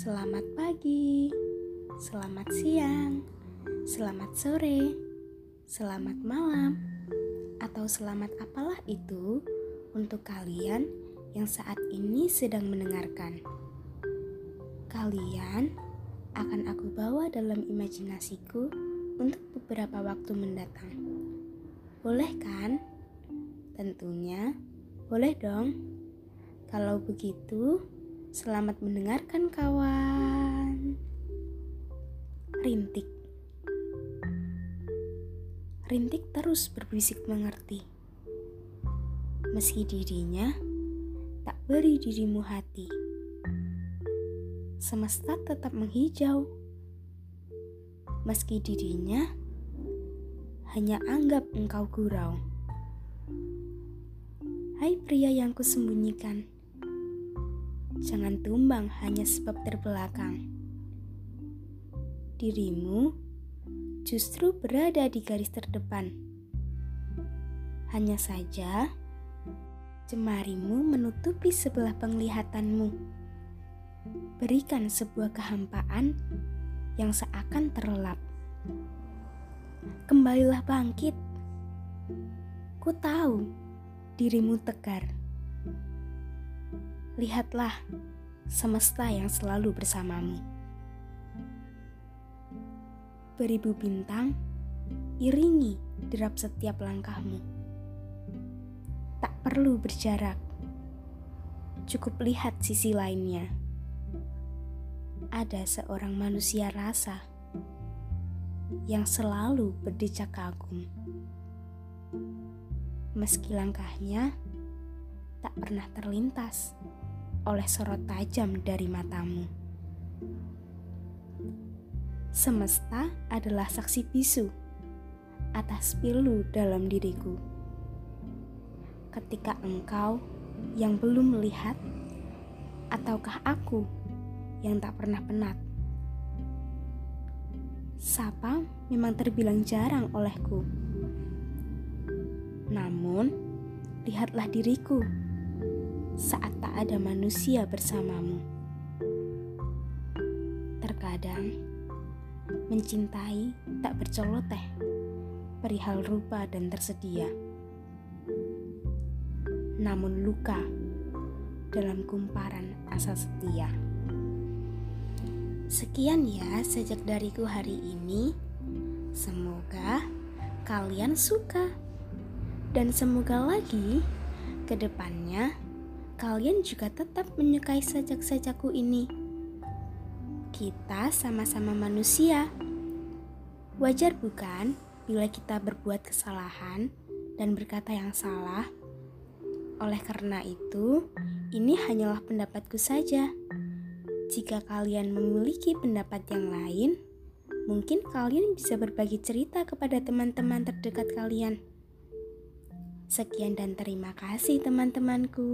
Selamat pagi, selamat siang, selamat sore, selamat malam, atau selamat apalah itu untuk kalian yang saat ini sedang mendengarkan. Kalian akan aku bawa dalam imajinasiku untuk beberapa waktu mendatang. Boleh kan? Tentunya boleh dong. Kalau begitu, Selamat mendengarkan kawan. Rintik. Rintik terus berbisik mengerti. Meski dirinya tak beri dirimu hati. Semesta tetap menghijau. Meski dirinya hanya anggap engkau gurau. Hai pria yang kusembunyikan Jangan tumbang hanya sebab terbelakang. Dirimu justru berada di garis terdepan. Hanya saja, jemarimu menutupi sebelah penglihatanmu. Berikan sebuah kehampaan yang seakan terlelap. Kembalilah bangkit. Ku tahu dirimu tegar lihatlah semesta yang selalu bersamamu. Beribu bintang, iringi derap setiap langkahmu. Tak perlu berjarak, cukup lihat sisi lainnya. Ada seorang manusia rasa yang selalu berdecak kagum. Meski langkahnya tak pernah terlintas oleh sorot tajam dari matamu. Semesta adalah saksi bisu atas pilu dalam diriku. Ketika engkau yang belum melihat, ataukah aku yang tak pernah penat? Sapa memang terbilang jarang olehku. Namun, lihatlah diriku saat tak ada manusia bersamamu. Terkadang mencintai tak bercoloteh perihal rupa dan tersedia. Namun luka dalam kumparan asa setia. Sekian ya sejak dariku hari ini. Semoga kalian suka dan semoga lagi ke depannya kalian juga tetap menyukai sajak-sajakku ini. Kita sama-sama manusia. Wajar bukan bila kita berbuat kesalahan dan berkata yang salah? Oleh karena itu, ini hanyalah pendapatku saja. Jika kalian memiliki pendapat yang lain, mungkin kalian bisa berbagi cerita kepada teman-teman terdekat kalian. Sekian dan terima kasih teman-temanku.